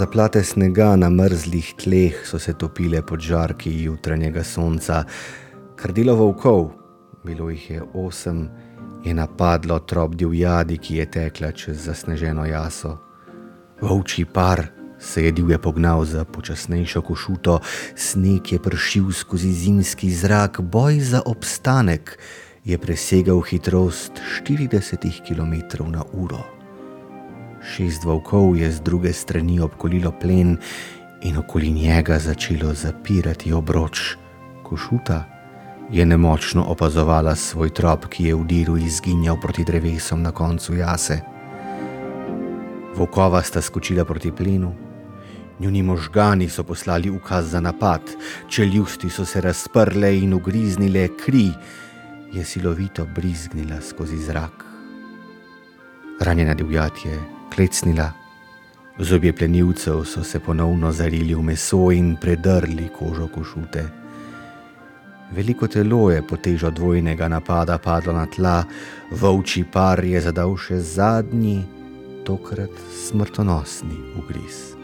Zaplate snega na mrzlih tleh so se topile pod žarki jutranjega sonca. Krdilo volkov, bilo jih je osem, je napadlo trop divjadi, ki je tekla čez zasneženo jaso. Volčji par se je divje pognal za počasnejšo košuto, sneg je pršil skozi zimski zrak, boj za obstanek je presegal hitrost 40 km/h. Šest volkov je z druge strani obkolilo plen in okoli njega začelo zapirati obroč. Košuta je nemočno opazovala svoj trop, ki je v diru izginjal proti drevesom na koncu jase. Vokova sta skočila proti plenu, njuni možgani so poslali ukaz za napad, čeljusti so se razprle in ugriznile, kri je silovito brizgnila skozi zrak. Ranjena divjad je klecnila, zobje plenilcev so se ponovno zarili v meso in predrli kožo košute. Veliko telo je po težo dvojnega napada padlo na tla, volčji par je zadal še zadnji, tokrat smrtonosni ugriz.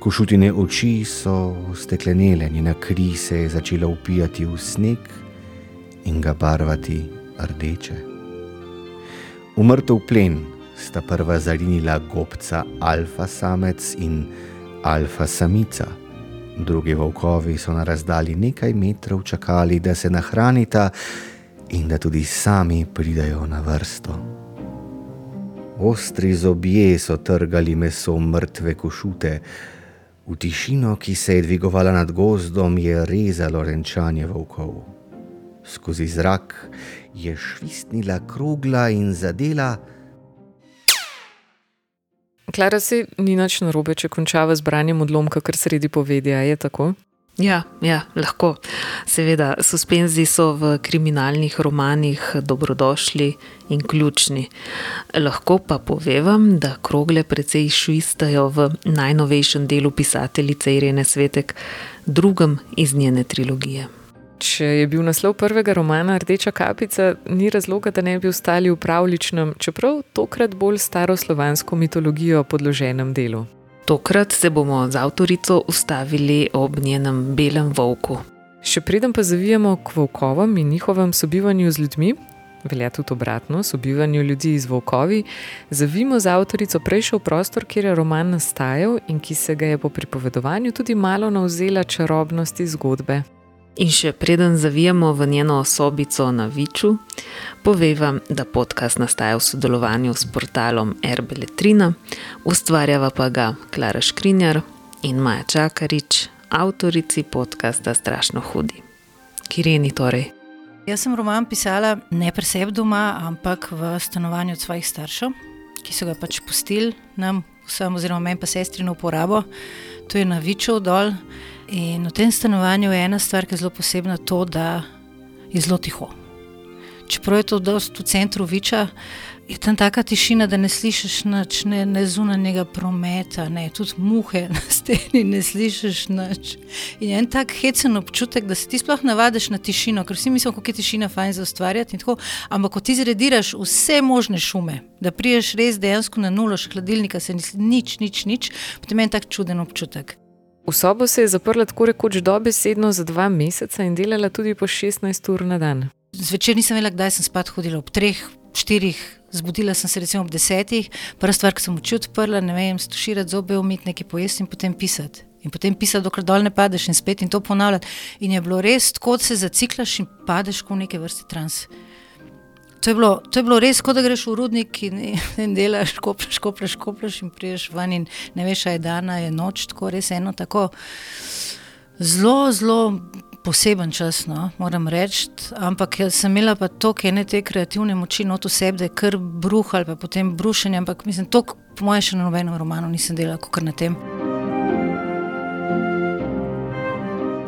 Košutine oči so steklenele, njena kri se je začela upijati v sneg in ga barvati rdeče. Umrtev plen sta prva zarinila gobca alfa samec in alfa samica. Drugi volkovi so na razdalji nekaj metrov čakali, da se nahranita in da tudi sami pridajo na vrsto. Ostri zobje so trgali meso mrtve košute, v tišino, ki se je dvigovala nad gozdom, je rezalo renčanje volkov. Skozi zrak je švistnila krogla in zadela. Klara si ni nič narobe, če končava z branjem odlomka, kar sredi povedja, je tako? Ja, ja, lahko. Seveda, suspenzi so v kriminalnih romanih dobrodošli in ključni. Lahko pa povem, da krogle precej švistajo v najnovejšem delu pisateljice Irene Svetek, drugem iz njene trilogije. Če je bil naslov prvega romana Rdeča kapica, ni razloga, da ne bi ostali v pravličnem, čeprav tokrat bolj staroslovansko mitologijo podloženem delu. Tokrat se bomo z avtorico ustavili ob njenem belem volku. Še preden pa zavijemo k volkovom in njihovem sobivanju z ljudmi, velja tudi obratno, sobivanju ljudi z volkovi, zavijemo z avtorico prejšel prostor, kjer je roman nastajal in ki se ga je po pripovedovanju tudi malo navzela čarobnosti zgodbe. In še preden zavijamo v njeno osobico na Viču, povem, da podcast nastaja v sodelovanju s portalom Erbeletrina, ustvarjava pa ga Klara Škrinjar in Maja Čakarič, avtorici podcasta Strašno hudi. Kireni torej. Jaz sem roman pisala ne preseb doma, ampak v stanovanju svojih staršev, ki so ga pač pustili nam, vsem, oziroma meni pa sestri na uporabo. To je na Viču dol. In v tem stanovanju je ena stvar, ki je zelo posebna, to, da je zelo tiho. Čeprav je to dost v centru Viča, je tam taka tišina, da ne slišiš nič, ne, ne zunanjega prometa, ne, tudi muhe na steni ne slišiš nič. In je en tak hecen občutek, da se ti sploh navadiš na tišino, ker vsi mislimo, kako je tišina fajn za ustvarjati. Ampak ko ti zrediraš vse možne šume, da priješ res dejansko na nulo, še hladilnika se ni nič, nič, nič, potem je en tak čuden občutek. V sobo se je zaprla tako rekoč dobesedno za dva meseca in delala tudi po 16 ur na dan. Zvečer nisem vedela, kdaj sem spat hodila, ob treh, štirih, zbudila sem se recimo ob desetih, prva stvar, ki sem oči odprla, ne vem, stuširati zobe, umiti nekaj pojesti in potem pisati. In potem pisati, dokler dol ne padeš in spet in to ponavljati. In je bilo res, kot se zaciklaš in padeš v neke vrste trans. To je, bilo, to je bilo res, kot da greš v rudnik in, in delaš, koplješ, koplješ, koplješ in priješ ven in ne veš, aj dana je noč, tako res eno tako zelo, zelo poseben čas, no, moram reči. Ampak sem imela pa toliko ene te kreativne moči not v sebi, da je kar bruh ali pa potem brušenje, ampak mislim, to po mojem še na nobenem romanu nisem delala, kot na tem.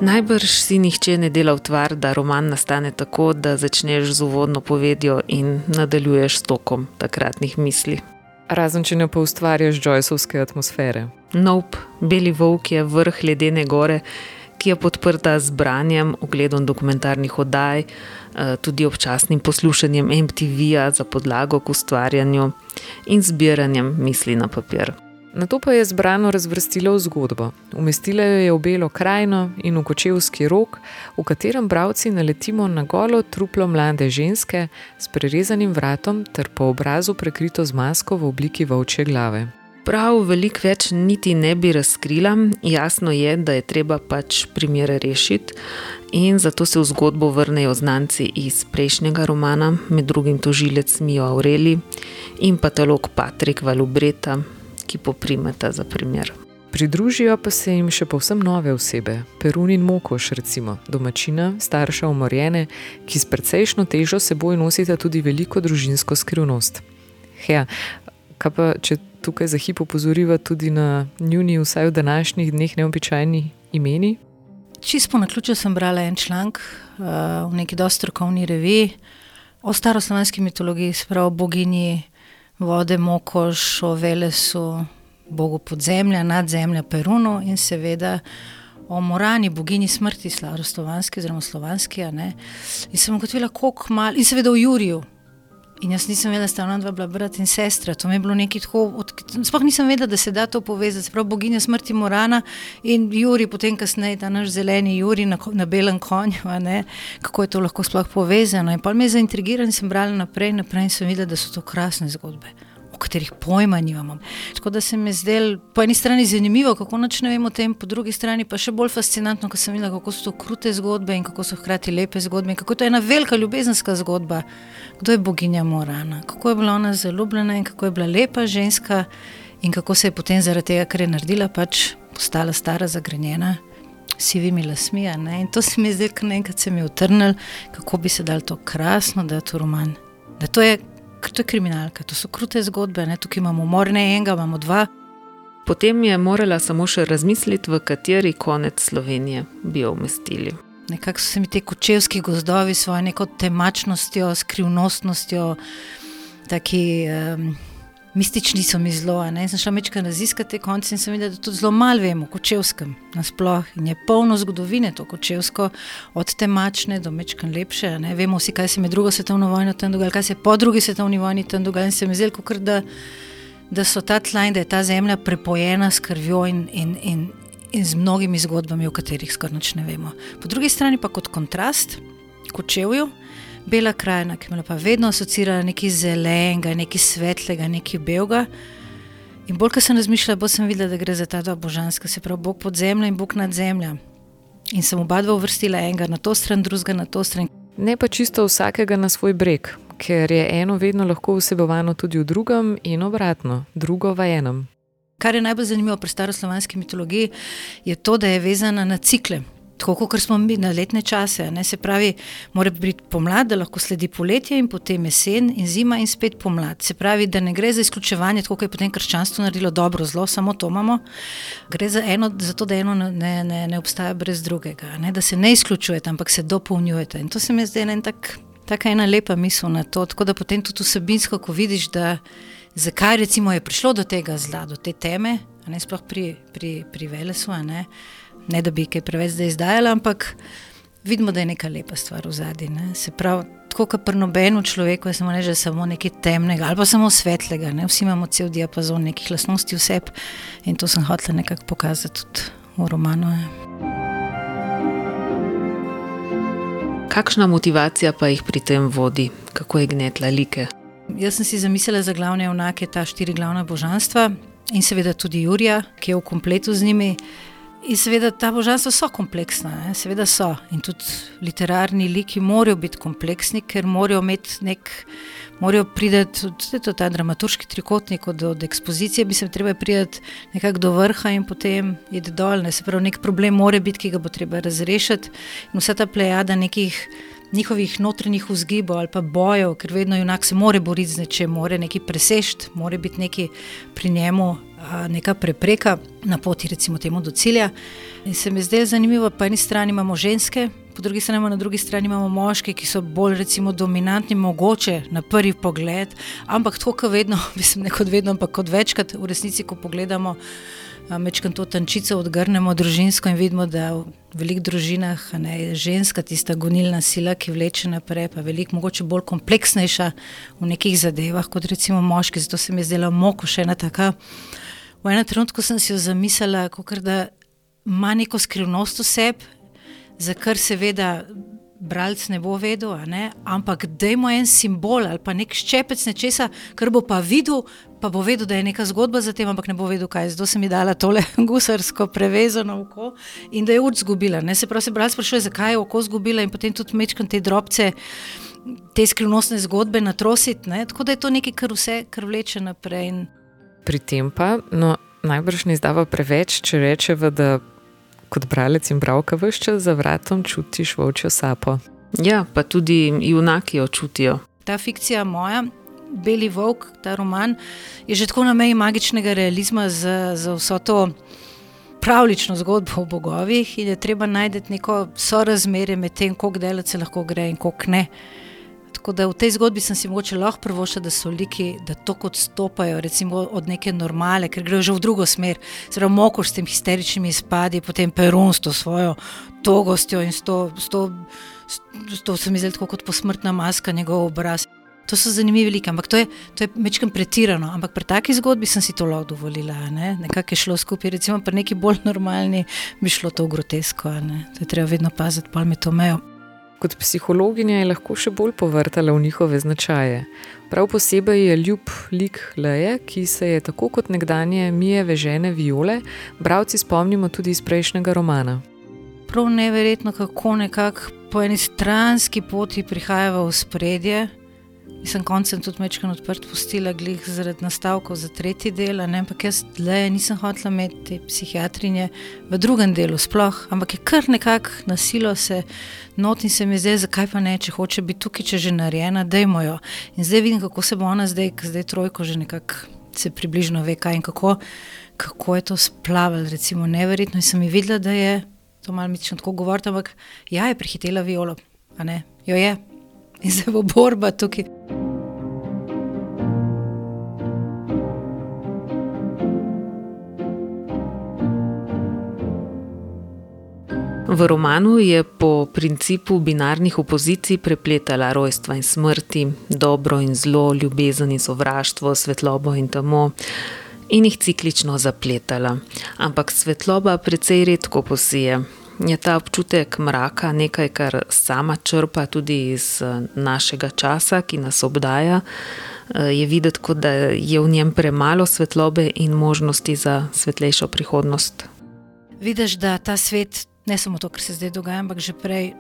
Najbrž si nihče ne dela utvar, da roman nastane tako, da začneš z uvodno povedjo in nadaljuješ s tokom takratnih misli. Razen če ne pa ustvarjaš Joyceovske atmosfere. Nope, Beli Vovk je vrh ledene gore, ki je podprta z branjem, ogledom dokumentarnih oddaj, eh, tudi občasnim poslušanjem MTV-ja za podlago k ustvarjanju in zbiranjem misli na papir. Na to pa je zbrano razvrstila v zgodbo. Umestila jo je v belo krajino in v kočevski rok, v katerem bravci naletimo na golo truplo mlade ženske s prerezanim vratom ter po obrazu prekrito z masko v obliki volčje glave. Prav veliko več niti ne bi razkrila, jasno je, da je treba pač primere rešiti, in zato se v zgodbo vrnejo znanci iz prejšnjega romana, med drugim tožilec Mijo Aureli in patolog Patrik Valubreta, ki poprimeta za primer. Pridružijo pa se jim še povsem nove osebe, Perun in Mokoš, recimo domačina, starša umorjene, ki s precejšno težo seboj nosita tudi veliko družinsko skrivnost. Ja, kaj pa če tukaj za hip opozoriva tudi na njuni, vsaj v današnjih dneh, neobičajni imeni? Čisto na ključu sem brala en članek uh, v neki dosti strokovni reviji o staroslovenski mitologiji, spravo boginji vode, mokoš, o velesu, bogu podzemlja, nadzemlja, Perunu in seveda o morani, bogini smrti, staroslovanski oziroma slovanski. In sem ugotovila, koliko malo, in seveda o Juriju. In jaz nisem vedela, da sta ona dva bila brat in sestra. To mi je bilo nekaj tako. Sploh nisem vedela, da se da to povezati. Prav boginja smrti Morana in Juri, potem kasneje ta naš zeleni Juri na, na belem konju. Kako je to lahko sploh povezano. In pa me je zaintrigiralo in sem brala naprej, naprej in sem videla, da so to krasne zgodbe katerih pojma nimamo. Tako da se mi je zdelo po eni strani zanimivo, kako noč ne vemo o tem, po drugi strani pa še bolj fascinantno, ko sem videla, kako so to krute zgodbe in kako so hkrati lepe zgodbe in kako je to ena velika ljubezenska zgodba. Kdo je boginja Morana, kako je bila ona zaljubljena in kako je bila lepa ženska in kako se je potem zaradi tega, kar je naredila, pač postala stara, zagrenjena. Sivimi lasmi, in to se mi je zdelo, da naenkrat se mi je utrnil, kako bi se dal to krasno, da je to roman. Da to je to je kriminalka, to so krute zgodbe, ne? tukaj imamo umor, ne enega, imamo dva. Potem je morala samo še razmisliti, v kateri konec Slovenije bi jo umestili. Nekako so se mi ti kočevski gozdovi s svojo neko temačnostjo, skrivnostnostjo, taki. Um, mistični so mi zelo. Ne? Sem šla večkrat raziskati te konce in sem videla, da tudi zelo malo vemo o kočevskem nasplošno. In je polno zgodovine to kočevsko, od temačne do mečkan lepše. Ne? Vemo vsi, kaj se je med drugo svetovno vojno tam dogajalo, kaj se je po drugi svetovni vojni tam dogajalo. In se mi zdi, da, da so ta tla in da je ta zemlja prepojena s krvjo in, in, in, in z mnogimi zgodbami, o katerih skoraj nič ne vemo. Po drugi strani pa kot kontrast kočevju bela krajina, ki me je pa vedno asociirala nekaj zelenega, nekaj svetlega, nekaj belega. In bolj, ko sem razmišljala, bolj sem videla, da gre za ta dva božanska, se pravi Bog pod zemljo in Bog nad zemljo. In sem oba dva uvrstila, enega na to stran, drugega na to stran. Ne pa čisto vsakega na svoj breg, ker je eno vedno lahko vsebovano tudi v drugem in obratno, drugo v enem. Kar je najbolj zanimivo pri staroslovanski mitologiji, je to, da je vezana na cikle tako kot smo mi na letne čase. Ne? Se pravi, mora biti pomlad, da lahko sledi poletje in potem jesen in zima in spet pomlad. Se pravi, da ne gre za izključevanje, tako kot je potem krščanstvo naredilo dobro, zelo, samo to imamo. Gre za, eno, za to, da eno ne, ne, ne obstaja brez drugega, ne? da se ne izključujete, ampak se dopolnjujete. In to se mi zdi ena tak, taka ena lepa misel na to. Tako da potem tudi vsebinsko, ko vidiš, da zakaj recimo je prišlo do tega zla, do te teme, ne sploh pri, pri, pri Velesu ne da bi kaj preveč zdaj izdajala, ampak vidimo, da je neka lepa stvar v zadnji. Se pravi, tako kot pri nobenu človeku, je samo, ne, samo nekaj temnega ali pa samo svetlega. Ne? Vsi imamo cel diapazon nekih lastnosti vseb in to sem hotela nekako pokazati tudi v romanu. Je. Kakšna motivacija pa jih pri tem vodi, kako je gnetla like? Jaz sem si zamislila za glavne unake ta štiri glavna božanstva in seveda tudi Jurija, ki je v kompletu z njimi. In seveda ta božanstva so kompleksna, ne? seveda so. In tudi literarni liki morajo biti kompleksni, ker morajo imeti nek, morajo priti tudi ta dramaturški trikotnik od, od ekspozicije, se treba priti nekako do vrha in potem iti dol. Ne? Se pravi, nek problem mora biti, ki ga bo treba razrešiti. In vsa ta plejada nekih njihovih notranjih vzgibov ali pa bojev, ker vedno junak se more boriti z nečem, more nekaj presešti, more biti nekaj pri njemu, neka prepreka na poti, recimo, temu do cilja. In se mi zdaj zanimivo, po eni strani imamo ženske. Po drugi strani, na drugi strani imamo moške, ki so bolj recimo, dominantni, mogoče na prvi pogled, ampak tako kot vedno, mislim, ne kot vedno, ampak kot večkrat v resnici, ko pogledamo Mečkam to tančico odgrnemo družinsko in vidimo, da v velikih družinah ne, je ženska tista gonilna sila, ki vleče naprej, pa veliko mogoče bolj kompleksnejša v nekih zadevah kot recimo moški. Zato se mi je zdela moko še ena taka v enem trenutku sem si jo zamislila, kot da ima neko skrivnost v sebi, za kar seveda bralec ne bo vedel, ne? ampak dajmo en simbol ali pa nek ščepec nečesa, kar bo pa videl, pa bo vedel, da je neka zgodba za tem, ampak ne bo vedel, kaj je. Zato sem ji dala tole gusarsko prevezano oko in da je ur zgubila. Ne? Se pravi, se bralec sprašuje, zakaj je oko zgubila in potem tudi mečkam te drobce. Te skrivnostne zgodbe na trosit, ne? tako da je to nekaj, kar vse kar vleče naprej. In... Pri tem pa, no, najbrž ne izdava preveč, če rečemo, da kot bralec in bralka vse čas za vratom čutiš volčjo sapo. Ja, pa tudi junaki jo čutijo. Ta fikcija moja, Beli Vok, ta roman, je že tako na meji magičnega realizma za, za vso to pravlično zgodbo o bogovih in je treba najti neko sorazmerje med tem, koliko delati se lahko gre in koliko ne. Tako da v tej zgodbi sem si mogoče lahko prvošila, da so liki, da to kot stopajo recimo, od neke normale, ker grejo že v drugo smer. Zelo moko s tem histeričnimi izpadi, potem perun s to svojo togostjo in s to, s to, s to se mi zdi tako kot posmrtna maska njegov obraz. To so zanimivi liki, ampak to je, to je mečkam pretirano. Ampak pri taki zgodbi sem si to lahko dovolila. Ne? Nekako je šlo skupaj, recimo pri neki bolj normalni bi šlo to grotesko. To je treba vedno paziti, pa mi to mejo. Kot psihologinja je lahko še bolj povrtala v njihove značaje. Prav posebej je ljub lik Leje, ki se je tako kot nekdanje Mijeve žene Viole, bravci spomnimo tudi iz prejšnjega romana. Prav neverjetno, kako nekako po eni stranski poti prihajava v spredje. Sem koncem tudi mečkaj odprt, pustila glih zaradi nastavkov za tretji del, ampak jaz le nisem hotela imeti te psihiatrinje v drugem delu, sploh, ampak je kar nekako nasilo se not in se mi zdaj, zakaj pa ne, če hoče biti tukaj, če že narejena, dajmo jo. In zdaj vidim, kako se bo ona zdaj, zdaj trojko že nekako se približno ve, kaj in kako, kako je to splavalo, recimo neverjetno. In sem ji videla, da je, to mi če tako govorite, ampak ja, je prehitela violo, a ne, jo je in se bo borba tukaj. V romanu je po principu binarnih opozicij prepletala rojstva in smrti, dobro in zlo, ljubezen in sovraštvo, svetlobo in temo. In jih ciklično zapletala. Ampak svetloba precej redko posije, je ta občutek mraka nekaj, kar sama črpa tudi iz eh, našega časa, ki nas obdaja. Eh, je videti, da je v njem premalo svetlobe in možnosti za svetlejšo prihodnost. Vidiš, da ta svet, ne samo to, kar se zdaj dogaja, ampak že prej.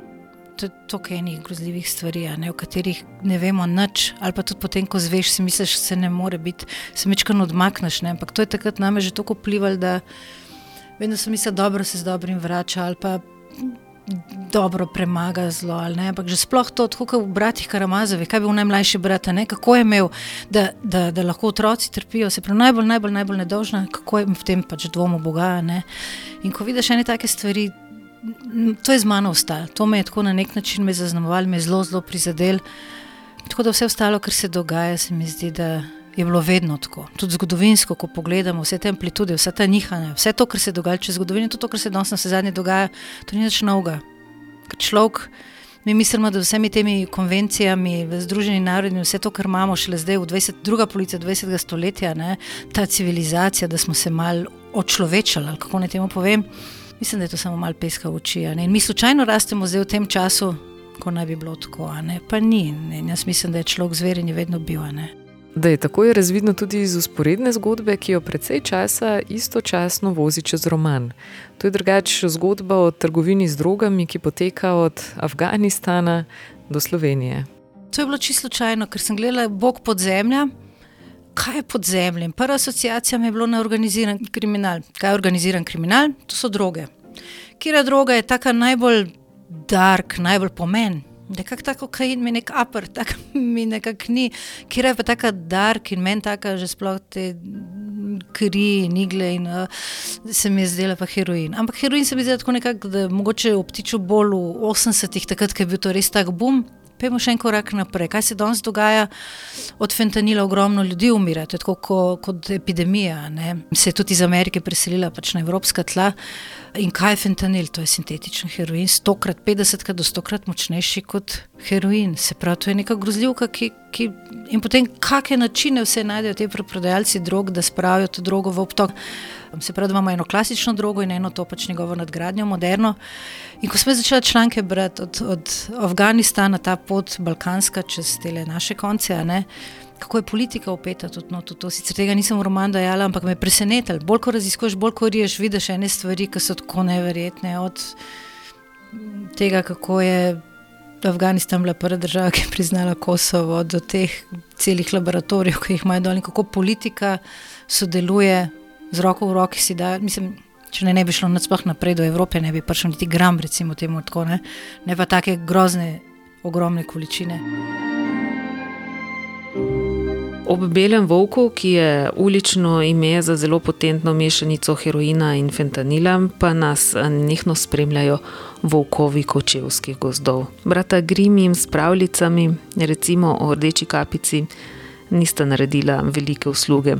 To je toliko enih grozljivih stvari, ne, o katerih ne vemo nič, ali pa tudi potem, ko zveš, si misliš, da se ne more biti, se mečkaj odmakneš. Ne, ampak to je takrat name že tako vplivalo, da vedno sem mislil, da se z dobrim vrača ali pa dobro premaga zlo. Ampak že sploh to, kot v bratih Karamazovi, kaj bi bil najmlajši brat, ne? kako je imel, da, da, da lahko otroci trpijo, se pravi najbolj, najbolj, najbolj nedožna, kako je v tem pač dvomu Boga. Ne? In ko vidiš ene take stvari. To je z mano ostalo, to me je tako na nek način zaznamovalo, me je zelo, zelo prizadelo. Tako da vse ostalo, kar se dogaja, se mi zdi, da je bilo vedno tako. Tudi zgodovinsko, ko pogledamo vse te amplitude, vse ta nihanja, vse to, kar se dogaja čez zgodovino, tudi to, kar se danes na zadnje dogaja, to ni več novega. Ker človek, mi mislimo, da vsemi temi konvencijami, v Združenih narodih, vse to, kar imamo šele zdaj, v 20, druga polovica 20. stoletja, ne, ta civilizacija, da smo se mal očlovečali, kako naj temu povem. Mislim, da je to samo malo peska v oči. In mi slučajno rastemo zdaj v tem času, ko naj bi bilo tako, pa ni. Ne. Jaz mislim, da je človek zver in je vedno bil. Da je tako je razvidno tudi iz usporedne zgodbe, ki jo precej časa istočasno vozi čez roman. To je drugačna zgodba o trgovini z drogami, ki poteka od Afganistana do Slovenije. To je bilo čisto slučajno, ker sem gledala Bog pod zemljo. Kaj je pod zemljo? Prva asociacija mi je bila na organiziran kriminal. Kaj je organiziran kriminal? To so droge. Kira droga je taka najbolj dark, najbolj pomen, nekako tako kain, mi nek upper, tako mi nekako ni, kjer je pa tako dark in meni tako že sploh te kri in igle in uh, se mi je zdela pa heroin. Ampak heroin se mi zdi tako nekako, da mogoče obtiču bolj v 80-ih, takrat, ko je bil to res tak boom. Pojmo še en korak naprej. Kaj se danes dogaja? Od fentanila ogromno ljudi umira, tako kot, kot epidemija. Ne? Se je tudi iz Amerike preselila pač na evropska tla. In kaj je fentanil? To je sintetičen heroin, stokrat, petdesetkrat do stokrat močnejši kot heroin. Se pravi, to je neka grozljivka, ki. ki in potem, kakšne načine vse najdejo ti prodajalci drog, da spravijo to drogo v obtok. Se pravi, imamo eno klasično drogo in eno to pač njegovo nadgradnjo, moderno. In ko smo začeli članke brati od, od Afganistana, ta pot balkanska čez te naše konce, ne, kako je politika upeta tudi no, to. Sicer tega nisem v romanu dajala, ampak me je presenetilo. Bolj ko raziskuješ, bolj ko riješ, vidiš ene stvari, ki so tako neverjetne. Od tega, kako je Afganistan bila prva država, ki je priznala Kosovo, do teh celih laboratorijev, ki jih imajo dol in kako politika sodeluje z roko v roki. Da, mislim, če ne, ne bi šlo naprej do Evrope, ne bi prišel niti gram, recimo temu tako, ne, ne pa take grozne, ogromne količine. Ob belem volku, ki je ulično ime za zelo potentno mešanico heroina in fentanila, pa nas nehno spremljajo volkovi kočevskih gozdov. Brata Grimim s pravljicami, recimo o rdeči kapici, nista naredila velike usluge.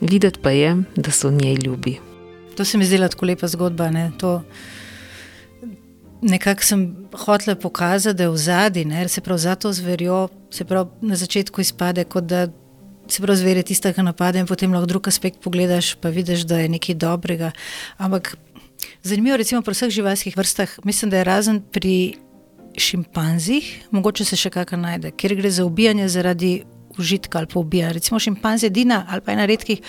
Videti pa je, da so njej ljubi. To se mi zdi tako lepa zgodba. Ne? Nekako sem hotel pokazati, da je v zadnji, se pravi za to zverjo, se pravi na začetku izpade, kot da se pravi zver je tista, ki napade in potem lahko drug aspekt pogledaš, pa vidiš, da je nekaj dobrega. Ampak zanimivo recimo pri vseh živalskih vrstah, mislim, da je razen pri šimpanzih, mogoče se še kakšna najde, ker gre za ubijanje zaradi užitka ali pa ubija. Recimo šimpanz je edina ali pa ena redkih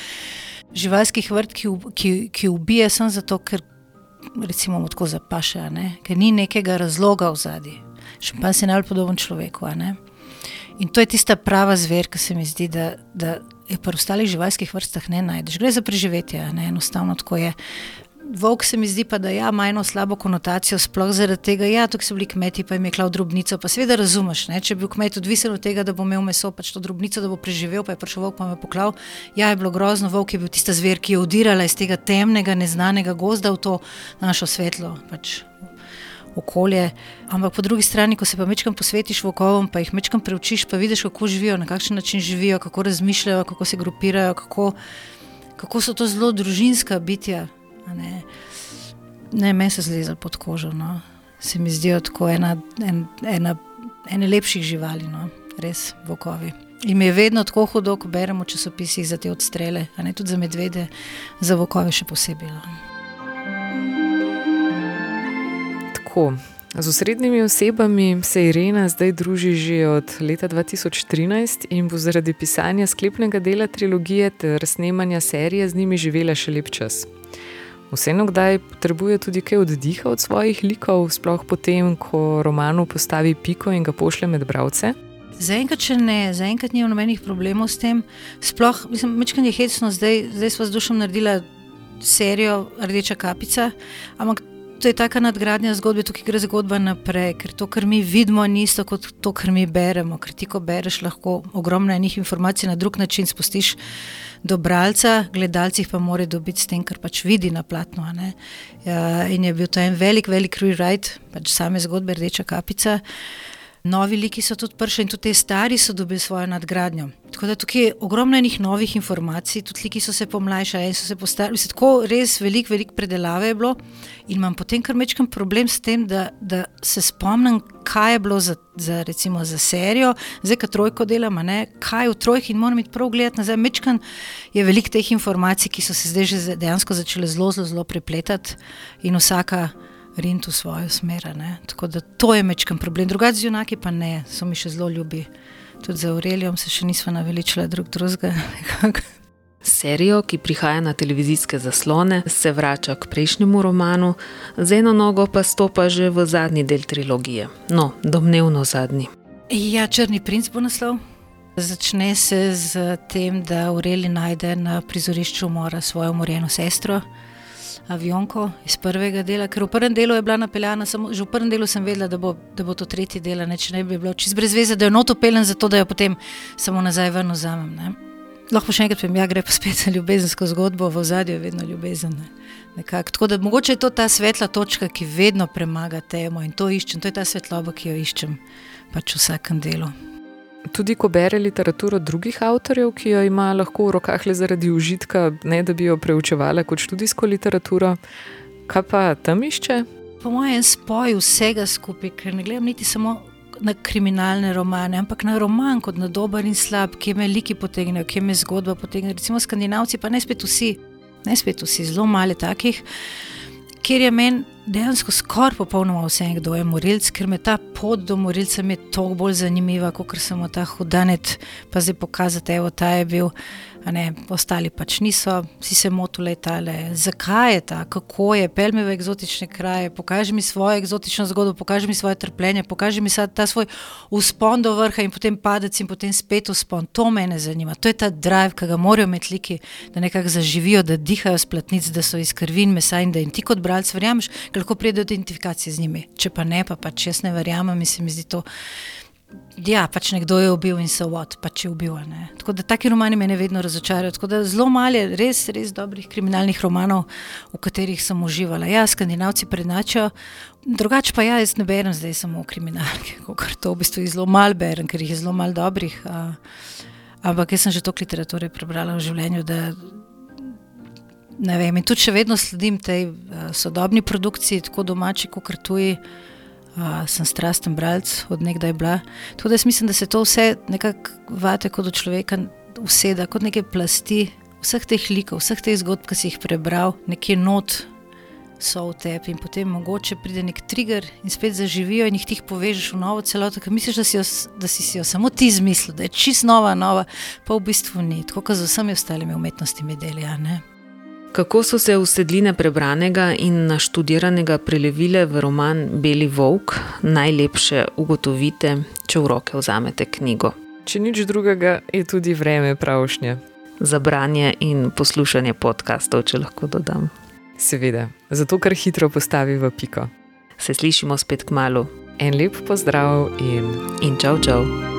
živalskih vrt, ki, ki, ki ubije samo zato, ker recimo mu tako zapaše, ker ni nekega razloga v zadnji. Šimpanz je najbolj podoben človeku. In to je tista prava zver, ki se mi zdi, da, da je pri ostalih živalskih vrstah ne najdeš. Gre za preživetje, ne enostavno tako je. Volk se mi zdi pa, da ja, ima eno slabo konotacijo, sploh zaradi tega, ja, so bili kmeti, pa jim je klal drobnico. Pa seveda razumeš, ne? če bi bil kmet odvisen od tega, da bo imel meso, pač to drobnico, da bo preživel, pa je prišel volk, pa me poklal. Ja, je bilo grozno, volk je bil tista zver, ki je udirala iz tega temnega, neznanega gozda v to našo svetlo pač, okolje. Ampak po drugi strani, ko se pa večkrat posvetiš volkovom, pa jih večkrat preučiš, pa vidiš, kako živijo, na kakšen način živijo, kako razmišljajo, kako se grupirajo, kako, kako so to zelo družinska bitja. Ne, ne meni se zlezel pod kožo. No. Se mi zdijo tako ena, en, ena, ena lepših živali, no. res vokovi. In mi je vedno tako hudo, ko beremo časopise za te odstrele, a ne tudi za medvede, za vokove še posebej. No. Tako. Z osrednjimi osebami se Irena zdaj druži že od leta 2013 in bo zaradi pisanja sklepnega dela trilogije ter snemanja serije z njimi živela še lep čas. Vseeno, kdaj potrebuje tudi kaj oddiha od svojih likov, sploh potem, ko romanu postavi piko in ga pošlje med bralce? Zaenkrat, če ne, zaenkrat nimam nobenih problemov s tem. Sploh, mislim, mečkanje je hecno, zdaj, zdaj smo z dušom naredili serijo Rdeča kapica, ampak to je taka nadgradnja zgodbe, tukaj gre zgodba naprej, ker to, kar mi vidimo, ni isto kot to, kar mi beremo. Ker ti, ko bereš, lahko ogromno enih informacij na drug način spustiš do bralca, gledalcih pa mora dobiti s tem, kar pač vidi na platnu. Ja, in je bil to en velik, velik rewrite, pač same zgodbe Rdeča kapica. Novi liki so tudi prišli in tudi te stari so dobili svojo nadgradnjo. Tako da tukaj je ogromno enih novih informacij, tudi liki so se pomlajšali in so se postarali. Tako res velik, velik predelave je bilo in imam potem kar mečkam problem s tem, da, da se spomnim, kaj je bilo za, za, recimo, za serijo, zdaj ka trojko delam, ne, kaj v trojki in moram iti prav gledati nazaj. Mečkam je velik teh informacij, ki so se zdaj že dejansko začele zelo, zelo, zelo prepletati in vsaka rintu v svojo smer. Tako da to je mečkam problem. Drugače z junaki pa ne, so mi še zelo ljubi. Tudi za Aurelijo se še nismo naveličili drug drugega. Serijo, ki prihaja na televizijske zaslone, se vrača k prejšnjemu romanu, z eno nogo pa stopa že v zadnji del trilogije. No, domnevno zadnji. Ja, Črni princ bo naslov. Začne se z tem, da Aureli najde na prizorišču umora svojo umorjeno sestro avionko iz prvega dela, ker v prvem delu je bila napeljana, samo, že v prvem delu sem vedela, da bo, da bo to tretji del, ne, če ne bi bilo čist brez veze, da je noto peljen, zato da jo potem samo nazaj vrnu zamem. Ne. Lahko še enkrat povem, ja, gre pa spet za ljubezensko zgodbo, v zadju je vedno ljubezen. Ne. Tako da mogoče je to ta svetla točka, ki vedno premaga temo in to iščem, to je ta svetloba, ki jo iščem pač v vsakem delu. Tudi ko bere literaturo drugih avtorjev, ki jo ima lahko v rokah le zaradi užitka, ne da bi jo preučevala kot študijsko literaturo, kaj pa tam išče? Po mojem spoju vsega skupaj, ker ne gledam niti samo na kriminalne romane, ampak na roman kot na dober in slab, ki me liki potegnejo, ki me zgodba potegne. Recimo skandinavci, pa ne spet vsi, ne spet vsi, zelo male takih, kjer je meni dejansko skoraj popolnoma vse, kdo je morilc, ker me ta pot do morilca je toliko bolj zanimiva, kot samo ta hudanet, pa zdaj pokazati, evo, ta je bil ne, ostali pač niso, si se motili letale. Zakaj je ta, kako je, pel me v eksotične kraje, pokaži mi svojo eksotično zgodbo, pokaži mi svoje trpljenje, pokaži mi ta svoj uspon do vrha in potem padec in potem spet uspon. To me ne zanima, to je ta drive, ki ga morajo imeti liki, da nekako zaživijo, da dihajo spletnic, da so iz krvi in mesa in da jim ti kot bralec verjameš, lahko pride do identifikacije z njimi. Če pa ne, pa pač jaz ne verjamem, mislim, mi zdi to. Ja, pač nekdo je ubil in se vod, pač je ubil. Ne. Tako da taki romani me vedno razočarajo. Tako da zelo malo je res, res dobrih kriminalnih romanov, v katerih sem uživala. Ja, skandinavci prednačajo, drugače pa ja, jaz ne berem zdaj samo kriminalke, kot to v bistvu zelo malo berem, ker jih je zelo malo dobrih. A, ampak jaz sem že toliko literature prebrala v življenju, da ne vem. In tudi še vedno sledim tej sodobni produkciji, tako domači, kot tuji uh, sem strasten bralec, od nekdaj bila. Tako da mislim, da se to vse nekako vate kot od človeka, useda kot neke plasti, vseh teh likov, vseh teh zgodb, ki si jih prebral, nekje not. So v tebi in potem mogoče pride nek trigger in spet zaživijo, in jih ti povežeš v novo celoto, ker misliš, da si, jo, da si si jo samo ti izmislil, da je čist nova, nova, pa v bistvu ni, tako kot z vsemi ostalimi umetnostmi deli. Ja, Kako so se usedline prebranega in naštudiranega prelevile v roman Beli Vovk, najlepše ugotovite, če v roke vzamete knjigo? Če nič drugega, je tudi vreme pravšnje. Za branje in poslušanje podkastov, če lahko dodam. Seveda, zato kar hitro postavi v piko. Se slišimo spet k malu. En lep pozdrav in, in čau, čau.